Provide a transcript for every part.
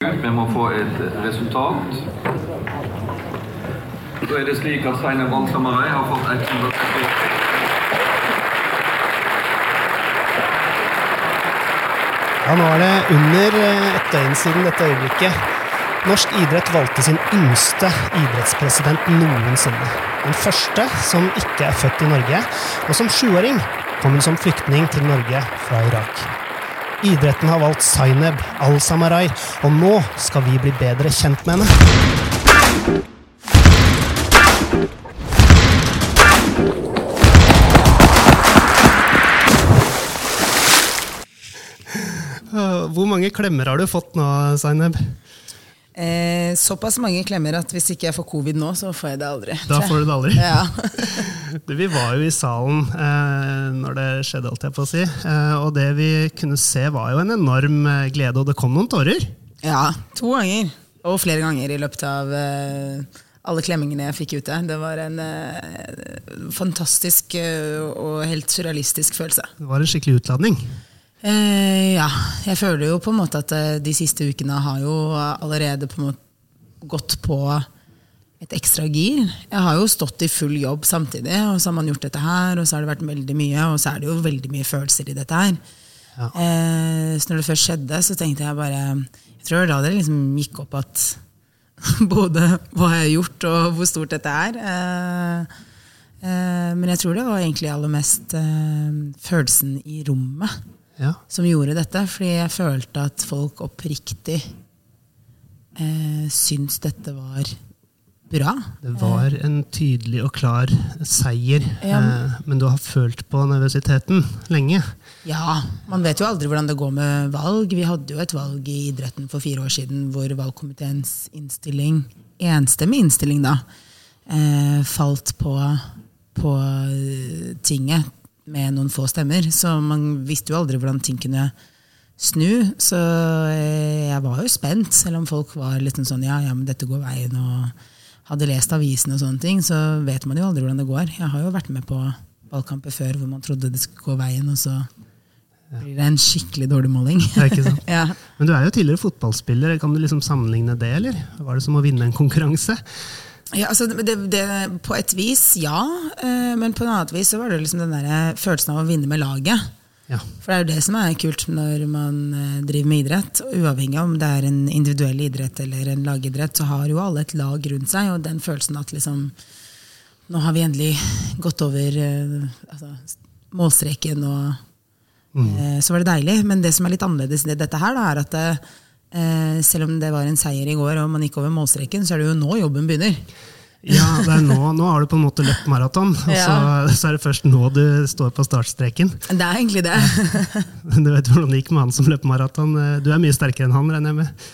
Vi må få et resultat. Da er det slik at Steinar Bangsamarai har fått 138. Ja, nå er det under eh, et døgn siden dette øyeblikket. Norsk idrett valgte sin yngste idrettspresident noensinne. Den første som ikke er født i Norge, og som sjuåring kom hun som flyktning til Norge fra Irak. Idretten har valgt Zaineb al-Samarai, og nå skal vi bli bedre kjent med henne. Øh, Hvor mange klemmer har du fått nå, Zaineb? Eh, såpass mange klemmer at hvis ikke jeg får covid nå, så får jeg det aldri. Da får du det aldri. Ja. Du, vi var jo i salen eh, når det skjedde, holdt jeg på å si. Eh, og det vi kunne se, var jo en enorm eh, glede, og det kom noen tårer. ja, to ganger. Og flere ganger i løpet av eh, alle klemmingene jeg fikk ute. Det var en eh, fantastisk eh, og helt surrealistisk følelse. Det var en skikkelig utladning. Eh, ja, jeg føler jo på en måte at eh, de siste ukene har jo allerede på en måte gått på et ekstra gir. Jeg har jo stått i full jobb samtidig, og så har man gjort dette her, og så har det vært veldig mye, og så er det jo veldig mye følelser i dette her. Ja. Eh, så når det først skjedde, så tenkte jeg bare Jeg tror da det liksom gikk opp at både hva jeg har gjort, og hvor stort dette er. Eh, eh, men jeg tror det var egentlig aller mest eh, følelsen i rommet Ja. som gjorde dette. Fordi jeg følte at folk oppriktig eh, syns dette var bra. Det var en tydelig og klar seier, Ja. eh, men du har følt på nervøsiteten lenge. Ja, man vet jo aldri hvordan det går med valg. Vi hadde jo et valg i idretten for fire år siden hvor valgkomiteens innstilling, enstemmig innstilling da, eh, falt på, på eh, tinget med noen få stemmer. Så man visste jo aldri hvordan ting kunne snu. Så eh, jeg var jo spent, selv om folk var litt sånn ja, ja, men dette går veien og hadde lest avisen og sånne ting, så vet man jo aldri hvordan det går. Jeg har jo vært med på valgkamper før hvor man trodde det skulle gå veien, og så blir det en skikkelig dårlig måling. Det er ikke sant? ja. Men du er jo tidligere fotballspiller. Kan du liksom sammenligne det, eller? Var det som å vinne en konkurranse? Ja, altså det, det, på et vis, ja. eh, Men på en annet vis så var det liksom den der følelsen av å vinne med laget. Ja. For det er jo det som er kult når man eh, driver med idrett. Uavhengig av om det er en individuell idrett eller en lagidrett, så har jo alle et lag rundt seg. Og den følelsen at liksom Nå har vi endelig gått over eh, altså, målstreken, og mm. så var det deilig. Men det som er litt annerledes i dette her, da, er at eh, selv om det var en seier i går og man gikk over målstreken, så er det jo nå jobben begynner. Ja, det er nå, nå har du på en måte løpt maraton, og så, Ja. så er det først nå du står på startstreken. Det er egentlig det. Du vet hvordan det gikk med han som løp maraton. Du er mye sterkere enn han, regner jeg med.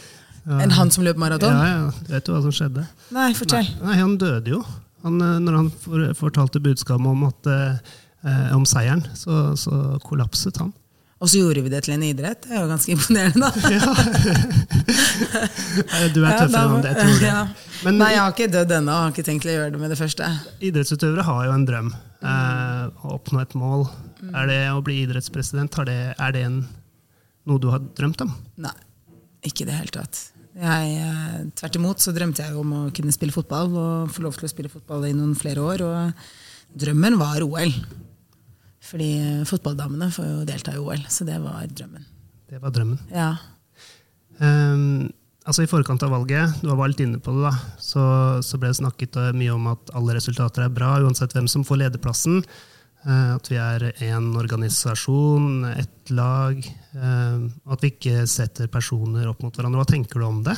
Enn han som løp maraton? Ja, ja, vet jo hva som skjedde. Nei, fortell. Nei, han døde jo. Han, eh, når han fortalte budskapet om, at, eh, om seieren, så, så kollapset han. Og så gjorde vi det til en idrett. Det er jo ganske imponerende, da. Du er Ja, tøffere da- enn det, jeg tror det. Ja. Men Nei, jeg har ikke dødd ennå. Har ikke tenkt å gjøre det med det første. idrettsutøvere har jo en drøm. Eh, å oppnå et mål. Er det å bli idrettspresident, det, er det en, noe du har drømt om? Nei, ikke i det hele tatt. Jeg, eh, tvert imot så drømte jeg om å kunne spille fotball og få lov til å spille fotball i noen flere år. Og drømmen var OL. Fordi fotballdamene får jo delta i OL, så det var drømmen. Det var drømmen. Ja. Um, altså I forkant av valget, du var litt inne på det, da, så, så ble det snakket eh, mye om at alle resultater er bra, uansett hvem som får lederplassen. Eh, at vi er én organisasjon, ett lag. eh, at vi ikke setter personer opp mot hverandre. Hva tenker du om det?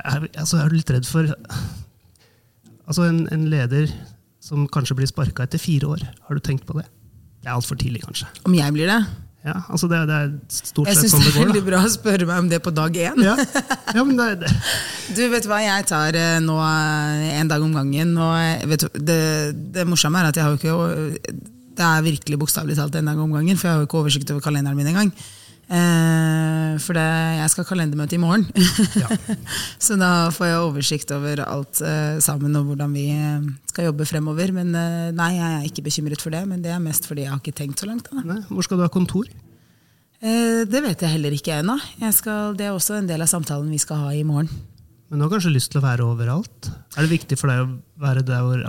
Er, altså, er du litt redd for Altså en, en leder som kanskje blir sparka etter fire år. Har du tenkt på det? Det er altfor tidlig, kanskje. Om jeg blir det? Ja, altså det, det er stort Jeg sett sånn det går. Jeg syns det er veldig bra å spørre meg om det på dag én. Ja, ja men det, er- det, Du vet hva, jeg tar eh, nå eh, en dag om gangen. Og vet, du, det, det morsomme er at jeg har jo ikke Det er virkelig bokstavelig talt en dag om gangen, for jeg har jo ikke oversikt over kalenderen min engang. Eh, for det, jeg skal ha kalendermøte i morgen. Så da får jeg oversikt over alt eh, sammen og hvordan vi eh, skal jobbe fremover. Men eh, nei, jeg er ikke bekymret for det, men det er mest fordi jeg har ikke tenkt så langt. Nei, hvor skal du ha kontor? Eh, det vet jeg heller ikke ennå. Jeg skal- Det er også en del av samtalen vi skal ha i morgen. Men du har kanskje lyst til å være overalt? Er det viktig for deg å være der hvor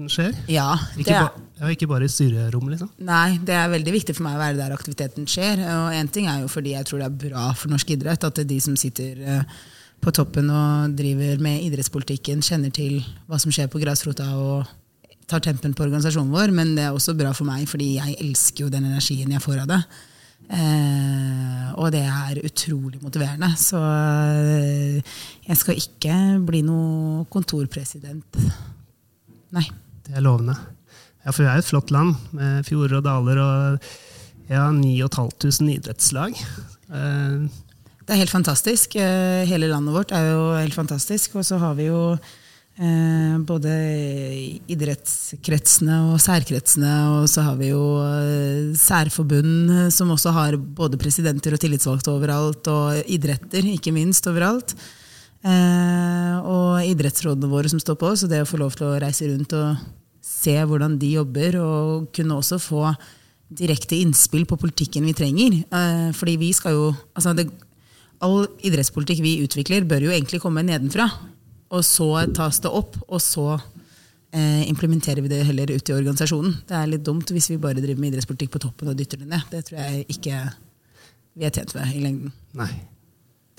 aktiviteten skjer? Ja, Ikke, er, ba, ja, ikke bare i styrerom, liksom? nei, det er veldig viktig for meg å være der aktiviteten skjer. Og en ting er jo fordi jeg tror det er bra for norsk idrett at det de som sitter eh, på toppen og driver med idrettspolitikken, kjenner til hva som skjer på grasrota og tar tempen på organisasjonen vår. Men det er også bra for meg, fordi jeg elsker jo den energien jeg får av det. Eh, og det er utrolig motiverende. Så eh, jeg skal ikke bli noe kontorpresident. Nei. Det er lovende. Ja, for vi er et flott land med fjorder og daler og ja, 9500 idrettslag. Eh, Det er helt fantastisk. Eh, Hele landet vårt er jo helt fantastisk. Og så har vi jo eh, både idrettskretsene og særkretsene, og så har vi jo eh, særforbund som også har både presidenter og tillitsvalgte overalt, og idretter, ikke minst, overalt. Eh, og idrettsrådene våre som står på, så det å få lov til å reise rundt og se hvordan de jobber, og kunne også få direkte innspill på politikken vi trenger. Eh, fordi vi skal jo altså det, All idrettspolitikk vi utvikler, bør jo egentlig komme nedenfra. Og så tas det opp, og så eh, implementerer vi det heller ut i organisasjonen. Det er litt dumt hvis vi bare driver med idrettspolitikk på toppen og dytter det ned. Det tror jeg ikke vi er tjent med i lengden. nei.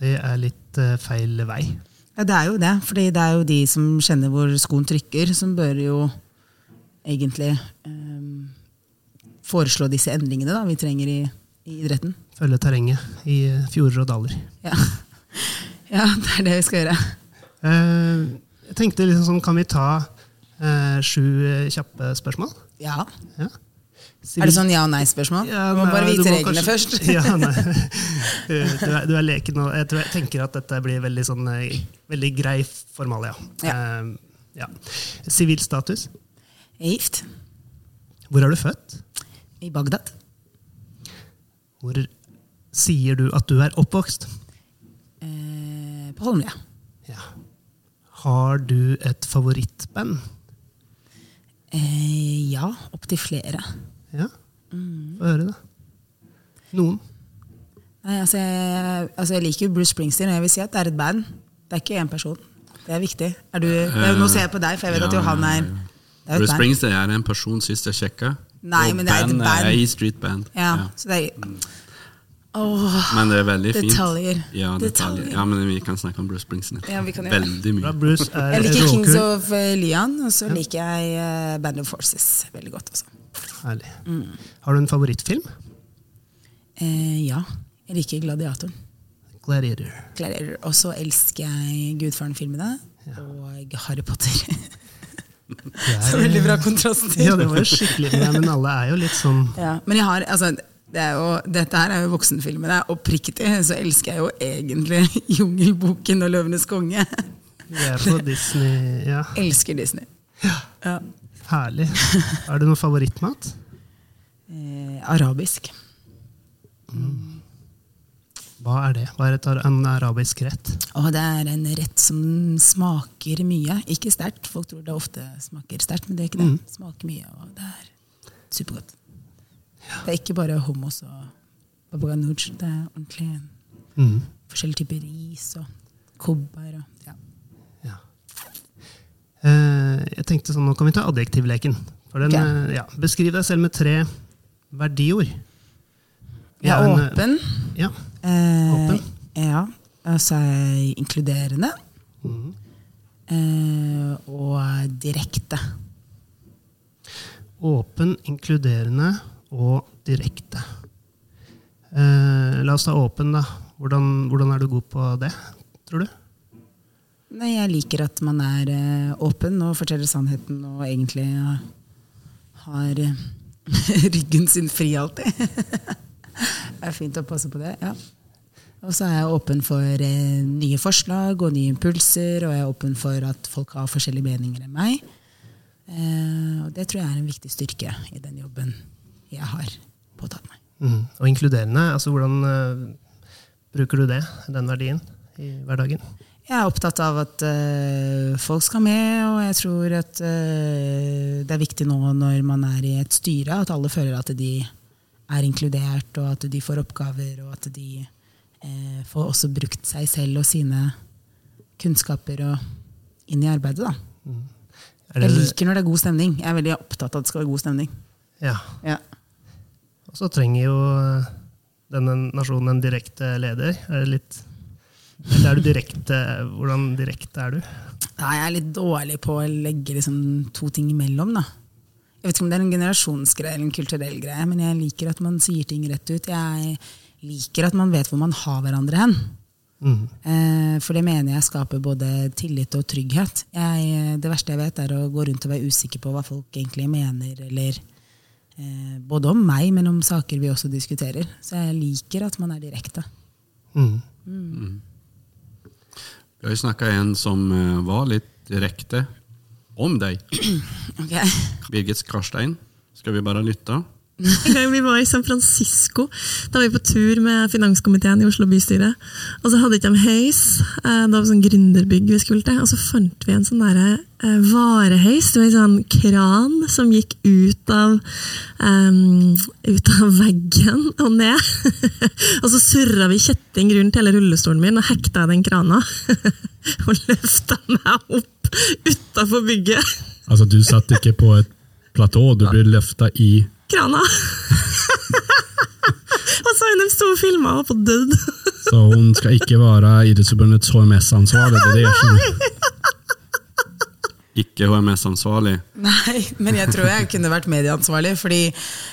Det er litt uh, feil vei. Ja, det er jo det. fordi det er jo de som kjenner hvor skoen trykker, som bør jo egentlig eh, foreslå disse endringene da, vi trenger i, i idretten. Følge terrenget i fjorder og daler. Ja. ja, det er det vi skal gjøre. Eh, jeg tenkte liksom sånn, Kan vi ta eh, sju eh, kjappe spørsmål? Ja. Ja. Er det sånn ja- og nei-spørsmål? Ja, du må nei, bare vite må reglene kanskje- først. ja, nei. Du er, du er leken nå. Jeg, tror, jeg tenker at dette blir veldig, sånn, eh, veldig grei formalia. Ja. Eh, ja. Sivil status. Jeg er gift Hvor er du født? i Bagdad. Hvor sier du at du er oppvokst? Eh, på Holmlia. Ja. Har du et favorittband? Eh, ja, opptil flere. Ja? Få høre, da. Noen? Nei, altså, jeg, altså, jeg liker jo Bruce Springsteen, og jeg vil si at det er et band. Det er ikke én person. Det er viktig. Er du, nå ser jeg på deg, for jeg vet at Johan er er Bruce. Springsteen er en person, sist jeg sjekka. Nei, og men det er et bandet band. er i street band. Ja, Ja. så det er Åh, Men det er veldig fint. Detaljer. Ja, detaljer. Detaljer. Ja, men vi kan snakke om Bruce Springsteen. Ja, vi kan gjøre. Veldig mye. Bruce er Jeg liker Kings of eh, Leon, og så liker jeg eh, Band of Forces veldig godt også. Herlig. Mm. Har du en favorittfilm? Eh, ja, jeg liker Gladiatoren. Gladiator. Gladiator. Og så elsker jeg Gudfaren-filmene og Harry Potter. Det så er- veldig bra kontraster. Ja, det var jo skikkelig ja, Men alle er jo litt sånn Ja, men jeg har, altså, det er jo, dette her er jo voksenfilmer. Oppriktig så elsker jeg jo egentlig Jungelboken og Løvenes konge. Vi er på Disney. Ja, elsker Disney. Ja. herlig. Har du noe favorittmat? Eh, arabisk. Hva er det? Hva er et, en arabisk rett? Og det er en rett som smaker mye. Ikke sterkt. Folk tror det ofte smaker sterkt, men det er ikke det. Smaker mye, og det er supergodt. Det er ikke bare hummus og babaganuj. Det er ordentlig Mm. forskjellige typer ris og kobber. Og, ja. Ja. Eh, jeg tenkte sånn, Nå kan vi ta adjektivleken. For den, Ok. eh, ja. Beskriv deg selv med tre verdiord. Jeg er eh, åpen. Eh, Ja. Og så er jeg inkluderende. Mm. Eh, og direkte. Åpen, inkluderende og direkte. Eh, la oss ta åpen, da. Hvordan, hvordan er du god på det, tror du? Nei, jeg liker at man er eh, åpen og forteller sannheten og egentlig eh, har eh, ryggen sin fri alltid. det er fint å passe på det. ja. Og så er jeg åpen for eh, nye forslag og nye impulser, og jeg er åpen for at folk har forskjellige meninger enn meg. Eh, og det tror jeg er en viktig styrke i den jobben jeg har påtatt meg. Mm. Og inkluderende, altså hvordan eh, bruker du det, den verdien, i hverdagen? Jeg er opptatt av at uh, folk skal med, og jeg tror at uh, det er viktig nå når man er i et styre, at alle føler at de er inkludert, og at de får oppgaver, og at de eh, får også brukt seg selv og sine kunnskaper og, inn i arbeidet. Da. Er Jeg liker når det er god stemning. Jeg er veldig opptatt av at det skal være god stemning. ja. Ja. Og så trenger jo eh, denne nasjonen en direkte leder. Er det litt Eller er du direkte Hvordan direkte er du? Nei, jeg er litt dårlig på å legge liksom to ting imellom. Da. Jeg vet ikke om det er en generasjonsgreie eller en kulturell greie, men jeg liker at man sier ting rett ut. Jeg liker at man vet hvor man har hverandre hen. Mm. Eh, for det mener jeg skaper både tillit og trygghet. Jeg, det verste jeg vet, er å gå rundt og være usikker på hva folk egentlig mener, eller eh, både om meg, men om saker vi også diskuterer. Så jeg liker at man er direkte. Mm. Vi har jo snakka en som eh, var litt direkte om deg. Okay. Birgit Skarstein. skal vi bare lytte? En gang vi var i San Francisco, da var vi på tur med finanskomiteen i Oslo bystyre. Og så hadde ikke de heis. eh, Det var sånn gründerbygg vi skulle til. Og så fant vi en sånn derre eh, vareheis. Det var en sånn kran som gikk ut av, um, ut av veggen og ned. og så surra vi kjetting rundt hele rullestolen min og hekta den krana. og løfta meg opp utafor bygget. Altså, du satt ikke på et platå, du ble løfta i krana. og så de sto og filma og på død. Så hun skal ikke være Idrettsforbundets HMS-ansvarlig. Det er det jeg skjønner. Icke HMS-ansvarlig. Nei, men jeg tror jeg kunne vært medieansvarlig. fordi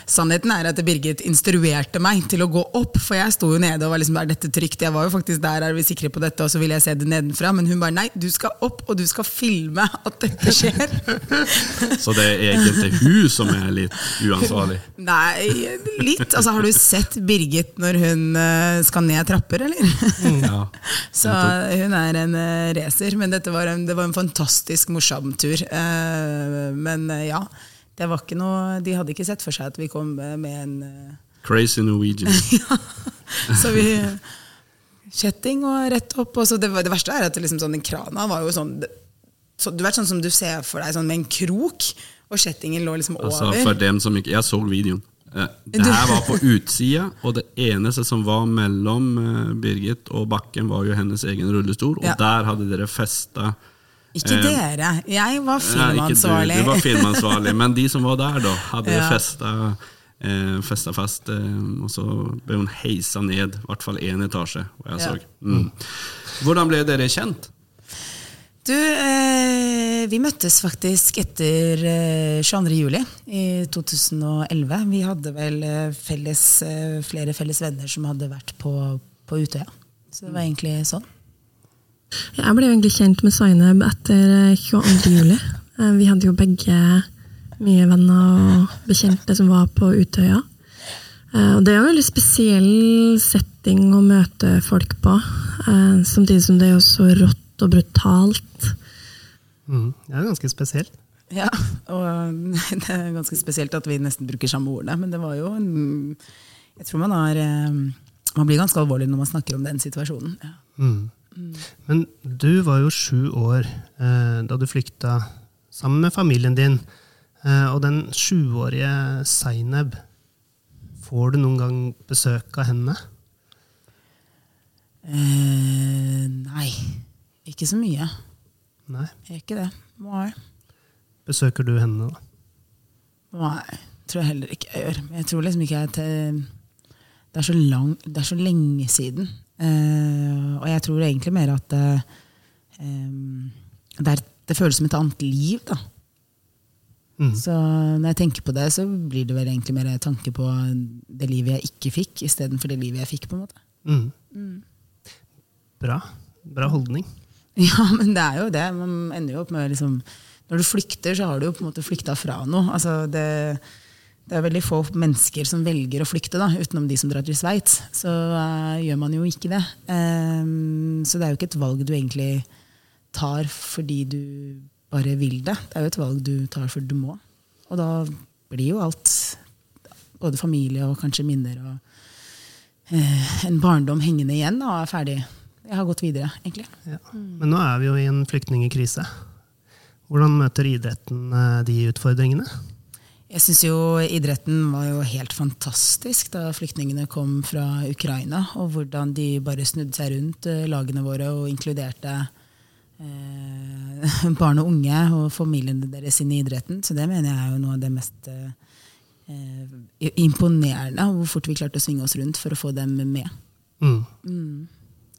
sannheten er at Birgit instruerte meg til å gå opp. For jeg sto jo nede og var liksom, er dette trygt? Jeg var jo faktisk der, er vi sikre på dette? Og så ville jeg se det nedenfra. Men hun bare nei, du skal opp, og du skal filme at dette skjer. Så det er egentlig hun som er litt uansvarlig. nei, litt. Altså, har du sett Birgit når hun eh, skal ned trapper, eller? Ja. Så hun er en uh, racer. Men var en, det var en fantastisk morsom tur. Eh, men eh, ja, det var ikke noe De hadde ikke sett for seg at vi kom eh, med en Crazy Norwegian. ja, Så vi Kjetting og rett opp. Og så det, det verste er at det liksom sånn, den krana var jo sånn så, Du vet sånn som du ser for deg sånn med en krok, og kjettingen lå liksom over. Altså, for dem som ikke, jeg så videoen. Det her var på utsida, og det eneste som var mellom Birgit og bakken, var jo hennes egen rullestol. Og Ja. der hadde dere festa Ikke eh, dere. Jeg var Nei, du, filmansvarlig. du var filmansvarlig, men de som var der, da, hadde Ja. festa, eh, festa fast. Eh, og så ble hun heisa ned, i hvert fall én etasje. Hva jeg Ja. så. Mm. Hvordan ble dere kjent? Du, eh, vi møttes faktisk etter eh, 22. juli i 2011. Vi hadde vel eh, felles, eh, flere felles venner som hadde vært på, på Utøya. Så det var egentlig sånn. Jeg ble jo egentlig kjent med Zainab etter eh, 22. juli. Eh, Vi hadde jo begge mye venner og bekjente som var på Utøya. Eh, Og det er jo en veldig spesiell setting å møte folk på, eh, samtidig som det er jo så rått og brutalt. Mm. Det er jo ganske spesielt. Ja, og det er ganske spesielt at vi nesten bruker samme ordene, men det var jo en Jeg tror man har eh, Man blir ganske alvorlig når man snakker om den situasjonen. Ja. Mm. Men du var jo sju år eh, da du flykta sammen med familien din. Eh, og den sjuårige Zaineb, får du noen gang besøk av henne? Eh, nei, ikke så mye. Nei. Jeg er ikke det. Nei. Besøker du henne, da? Nei, tror jeg heller ikke jeg gjør. Jeg tror liksom ikke jeg til, det, er så lang, det er så lenge siden. Eh, og jeg tror egentlig mer at eh, det, er, det føles som et annet liv. da. Mm. Så når jeg tenker på det, så blir det vel egentlig mer tanke på det livet jeg ikke fikk, istedenfor det livet jeg fikk. på en måte. Mm. Bra. Bra holdning. Ja, men det er jo det. Man ender jo opp med liksom Når du flykter, så har du jo på en måte flykta fra noe. Altså det, det er veldig få mennesker som velger å flykte, da, utenom de som drar til Sveits. Så uh, gjør man jo ikke det. Um, så det er jo ikke et valg du egentlig tar fordi du bare vil det. Det er jo et valg du tar fordi du må. Og da blir jo alt, både familie og kanskje minner og uh, en barndom hengende igjen og er ferdig. Jeg har gått videre, egentlig. Ja. Men nå er vi jo i en flyktningkrise. Hvordan møter idretten eh, de utfordringene? Jeg syns jo idretten var jo helt fantastisk da flyktningene kom fra Ukraina. Og hvordan de bare snudde seg rundt eh, lagene våre og inkluderte eh, barn og unge og familiene deres inn i idretten. Så det mener jeg er jo noe av det mest eh, imponerende. Hvor fort vi klarte å svinge oss rundt for å få dem med. Mm.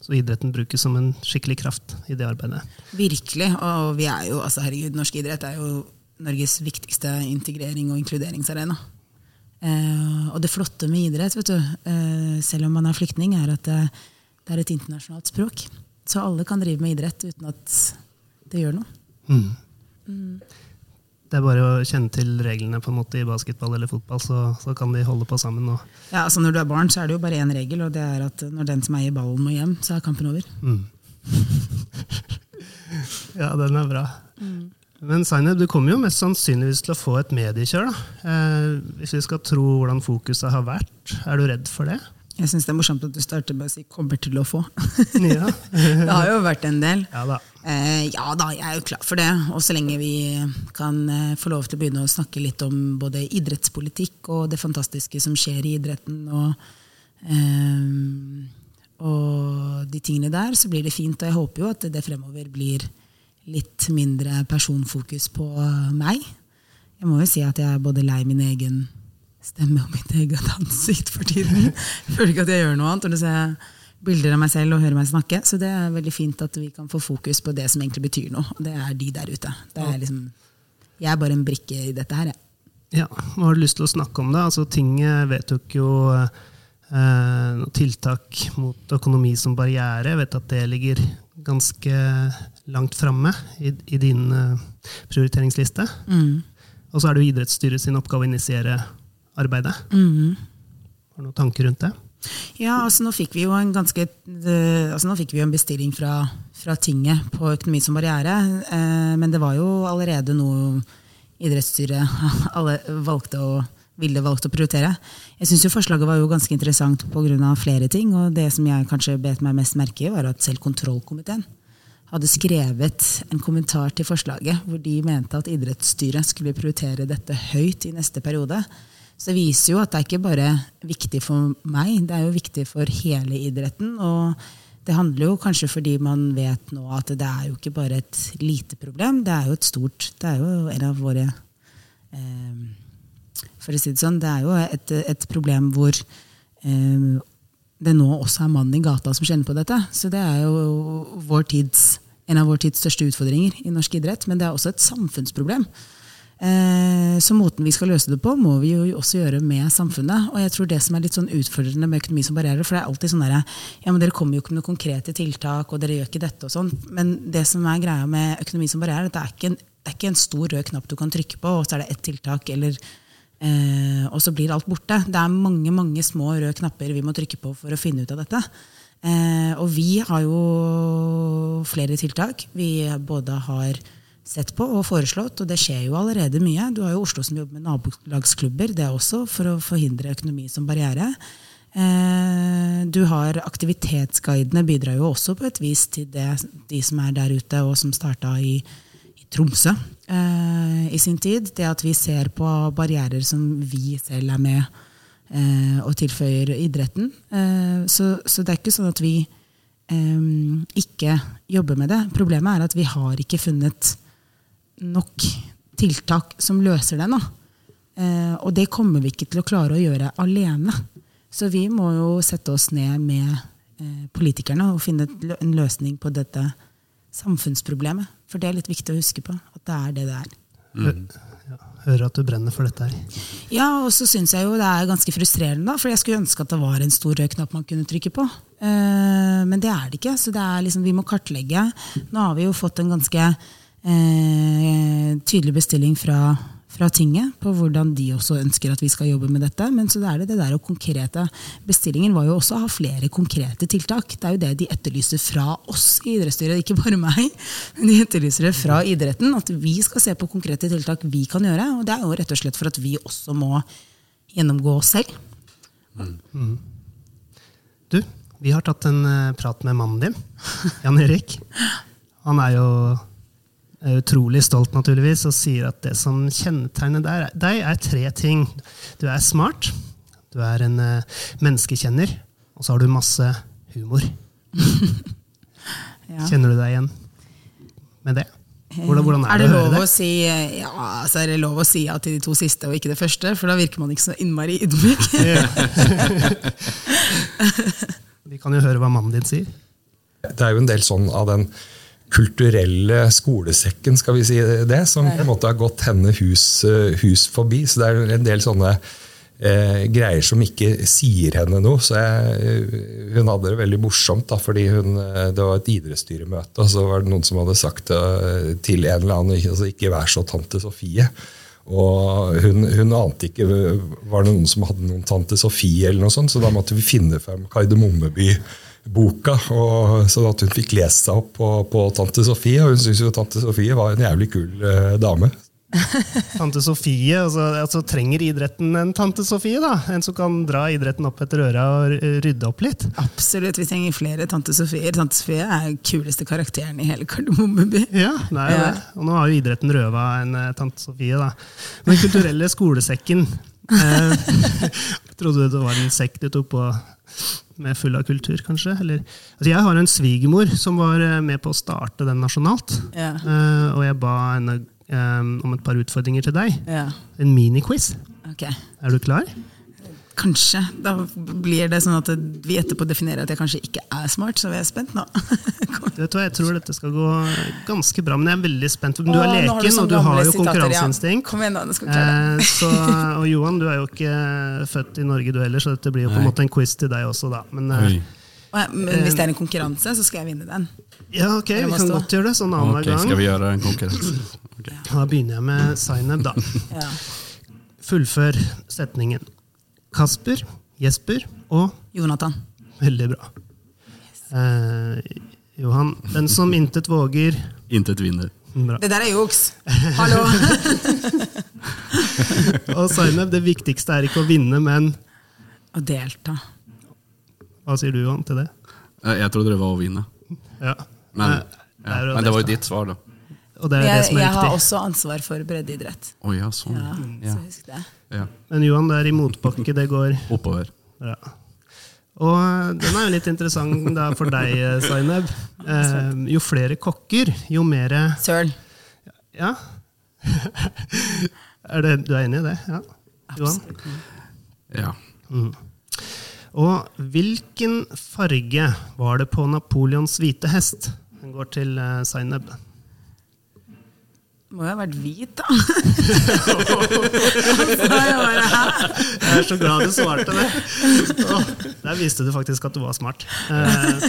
Så idretten brukes som en skikkelig kraft i det arbeidet. Virkelig. Og vi er jo, altså herregud, norsk idrett er jo Norges viktigste integrering- og inkluderingsarena. Eh, og det flotte med idrett, vet du, eh, selv om man er flyktning, er at det, det, er et internasjonalt språk. Så alle kan drive med idrett uten at det gjør noe. Mm. Det er bare å kjenne til reglene på en måte i basketball eller fotball, så, så kan de holde på sammen. Og, Ja, altså Når du er barn, så er det jo bare én regel, og det er at når den som eier ballen, må hjem, så er kampen over. mm. ja, den er bra. Men Zainab, du kommer jo mest sannsynligvis til å få et mediekjør. Eh, hvis vi skal tro hvordan fokuset har vært, er du redd for det? Jeg syns det er morsomt at du starter med å si 'kommer til å få'. Ja, det har jo vært en del. ja da. Eh, ja da, jeg er jo klar for det. Og så lenge vi kan eh, få lov til å begynne å snakke litt om både idrettspolitikk og det fantastiske som skjer i idretten, og, eh, og de tingene der, så blir det fint. Og jeg håper jo at det fremover blir litt mindre personfokus på meg. Jeg må jo si at jeg er både lei min egen stemme og mitt eget ansikt for tiden. Jeg føler ikke at jeg gjør noe annet. når jeg ser bilder av meg selv og hører meg snakke. Så det er veldig fint at vi kan få fokus på det som egentlig betyr noe. Og det er de der ute. Det er liksom, jeg er bare en brikke i dette her, jeg. Ja, Hva har du lyst til å snakke om? da? Altså, Tinget vedtok jo eh, tiltak mot økonomi som barriere. Jeg vet at det ligger ganske langt framme i, i din eh, prioriteringsliste. Og så er det jo idrettsstyret sin oppgave å initiere arbeidet. Har du noen tanker rundt det? Ja, altså nå fikk vi jo en ganske det- altså vi en bestilling fra, fra tinget på økonomi som barriere. Eh, men det var jo allerede noe idrettsstyret alle valgte å, ville valgt å prioritere. Jeg syns forslaget var jo ganske interessant pga. flere ting. Og det som jeg kanskje bet meg mest merke i, var at selv kontrollkomiteen hadde skrevet en kommentar til forslaget hvor de mente at idrettsstyret skulle prioritere dette høyt i neste periode. Så det viser jo at det er ikke bare viktig for meg, det er jo viktig for hele idretten. Og det handler jo kanskje fordi man vet nå at det er jo ikke bare et lite problem, det er jo et stort Det er jo en av våre eh, For å si det sånn, det er jo et, et problem hvor eh, det nå også er mannen i gata som kjenner på dette. Så det er jo vår tids, en av vår tids største utfordringer i norsk idrett. Men det er også et samfunnsproblem. Eh, så måten vi skal løse det på, må vi jo også gjøre med samfunnet. Og jeg tror det som er litt sånn utfordrende med økonomi som barriere, for det er alltid sånn derre ja, men dere kommer jo ikke med noen konkrete tiltak, og dere gjør ikke dette og sånn. Men det som er greia med økonomi som barriere, er det er ikke en, det er ikke en stor rød knapp du kan trykke på, og så er det ett tiltak, eller Eh, og så blir alt borte. Det er mange mange små røde knapper vi må trykke på for å finne ut av dette. Eh, og vi har jo flere tiltak vi både har sett på og foreslått, og det skjer jo allerede mye. Du har jo Oslo som jobber med nabolagsklubber, det er også for å forhindre økonomi som barriere. Eh, du har Aktivitetsguidene bidrar jo også på et vis til det, de som er der ute, og som starta i Tromsø eh, i sin tid. Det at vi ser på barrierer som vi selv er med eh, og tilføyer idretten. Eh, så, så, det er ikke sånn at vi ikke jobber med det. Problemet er at vi har ikke funnet nok tiltak som løser det nå. og det kommer vi ikke til å klare å gjøre alene. Så vi må jo sette oss ned med politikerne og finne en løsning på dette samfunnsproblemet. For det er litt viktig å huske på. At det er det det er. Mm. Hører at du brenner for dette her. Ja, og så syns jeg jo det er ganske frustrerende, da, for jeg skulle ønske at det var en stor rød knapp man kunne trykke på. Eh, men det er det ikke. Så det er liksom, vi må kartlegge. Nå har vi jo fått en ganske eh, tydelig bestilling fra, fra tinget på hvordan de også ønsker at vi skal jobbe med dette. Men så er det det der og konkrete Bestillingen var jo også å ha flere konkrete tiltak. Det er jo det de etterlyser fra oss i idrettsstyret, ikke bare meg. Men de etterlyser det fra idretten, at vi skal se på konkrete tiltak vi kan gjøre. Og det er jo rett og slett for at vi også må gjennomgå oss selv. Mm. Du, vi har tatt en uh, prat med mannen din, Jan Erik. Han er jo er utrolig stolt, naturligvis, og sier at det som kjennetegner deg, er tre ting. Du er smart, du er en eh, menneskekjenner, og så har du masse humor. Ja. Kjenner du deg igjen med det? Hvordan, hvordan er, er det det å å si ja, altså er det lov å si ja til de to siste og ikke det første? For da virker man ikke så innmari ydmyk. Vi kan jo høre hva mannen din sier. Det er jo en del sånn av den kulturelle skolesekken, skal vi si det, som på en måte har gått henne hus, eh, hus forbi. Så det er en del sånne eh, greier som ikke sier henne noe. Så jeg, eh, hun hadde det veldig morsomt, da, fordi hun, eh, det var et idrettsstyremøte, og så var det noen som hadde sagt til en eller annen altså, ikke vær så tante Sofie. Og hun, hun ante ikke Var det noen som hadde noen tante Sofie, eller noe sånt, så da måtte vi finne frem Kardemommeby-boka, og- sånn at hun fikk lest seg opp på, på tante Sofie. Og hun syntes jo tante Sofie var en jævlig kul eh, dame. Tante Sofie, altså, altså trenger idretten en tante Sofie? da? En som kan dra idretten opp etter øra og rydde opp litt? Absolutt, vi trenger flere tante Sofier. Tante Sofie er den kuleste karakteren i hele Kardemommeby. Ja, det er Ja. det. Og nå har jo idretten røva en eh, tante Sofie, da. Den kulturelle skolesekken eh, Trodde du det var en sekk du tok på med full av kultur, kanskje? Eller, altså jeg har en svigermor som var eh, med på å starte den nasjonalt. Ja. Eh, og jeg ba henne eh, om et par utfordringer til deg. Ja. En miniquiz. Okay. Er du klar? Kanskje. Da blir det sånn at vi etterpå definerer at jeg kanskje ikke er smart, så vi er spent nå. Vet Du hva, Jeg tror dette skal gå ganske bra, men jeg er veldig spent. Du er har leken, sånn og du har jo ja. konkurranseinstinkt. Kom igjen da, nå skal vi klare det. Eh, så, og Johan, du er jo ikke født i Norge du heller, så dette blir jo på en måte en quiz til deg også, da. Men eh, Men hvis det er en konkurranse, så skal jeg vinne den. ja, ok, vi kan godt gjøre det sånn annenhver Ok, skal vi gjøre en konkurranse? Okay. Da begynner jeg med Zainab, da. Ja. Fullfør setningen. Kasper, Jesper og Jonathan. Veldig bra. Eh, Johan, den som intet våger Intet vinner. Bra. Det der er juks! Hallo! Og Zainab, det viktigste er ikke å vinne, men Å delta. Hva sier du, Johan, til det? Eh, Jeg trodde det var å vinne. Ja. Men, ja. det er ja. jo Men det var jo ditt svar, da. Og det er det Jeg, som er jeg har også ansvar for breddeidrett. Oh, ja, sånn. Ja, Ja. så husk det. Ja. Men Johan, det er i motbakke det går. Oppover. Ja. Og eh, den er jo litt interessant da for deg, Zaineb. Eh, jo flere kokker, jo mer Søl. Ja. er det, du er enig i det? Ja. Johan? Ja. Og hvilken farge var det på Napoleons hvite hest? Den går til Zaineb. Zainab. Må jo ha vært hvit, da. jeg er så glad du svarte det. Oh, der viste du faktisk at du var smart. Eh,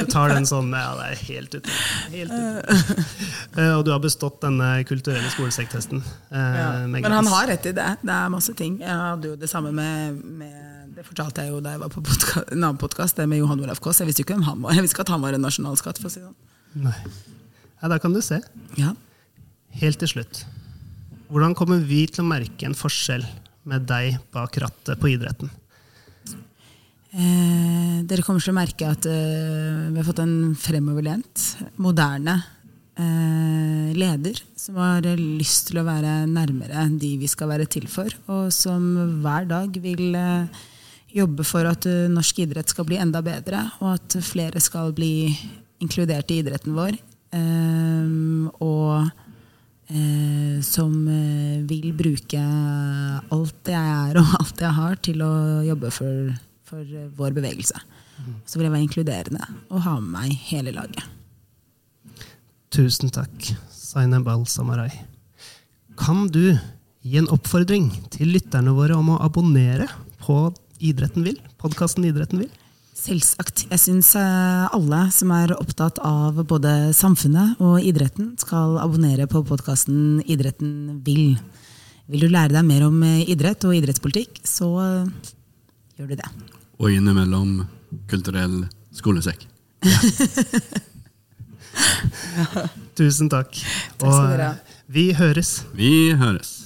du tar den sånn Ja, det er helt ute. Helt ute. Eh, og du har bestått denne kulturelle skolesekktesten. eh, Ja. Men han har rett i det. Det er masse ting. Jeg hadde jo det samme med, med Det fortalte jeg jo da jeg var på podka- en annen podkast, det med Johan Olav Kaas. Jeg visste jo ikke hvem han var. Jeg visste ikke at han var en nasjonalskatt. for å si det sånn. Nei. Ja, der kan du se. Ja. Helt til slutt. Hvordan kommer vi til å merke en forskjell med deg bak rattet på idretten? Eh, dere kommer til å merke at eh, vi har fått en fremoverlent, moderne eh, leder som har lyst til å være nærmere de vi skal være til for, og som hver dag vil eh, jobbe for at eh, norsk idrett skal bli enda bedre, og at flere skal bli inkludert i idretten vår. Eh, og eh, som eh, vil bruke alt det jeg er og alt jeg har, til å jobbe for, for eh, vår bevegelse. Så vil jeg være inkluderende og ha med meg hele laget. Tusen takk, Zainab Al-Samarai. Kan du gi en oppfordring til lytterne våre om å abonnere på Idretten vil? Podkasten Idretten vil? Selvsagt. Jeg syns alle som er opptatt av både samfunnet og idretten, skal abonnere på podkasten Idretten vil. Vil du lære deg mer om eh, idrett og idrettspolitikk, så eh, gjør du det. Og innimellom kulturell skolesekk. Tusen takk. Takk. Og vi høres. Vi høres.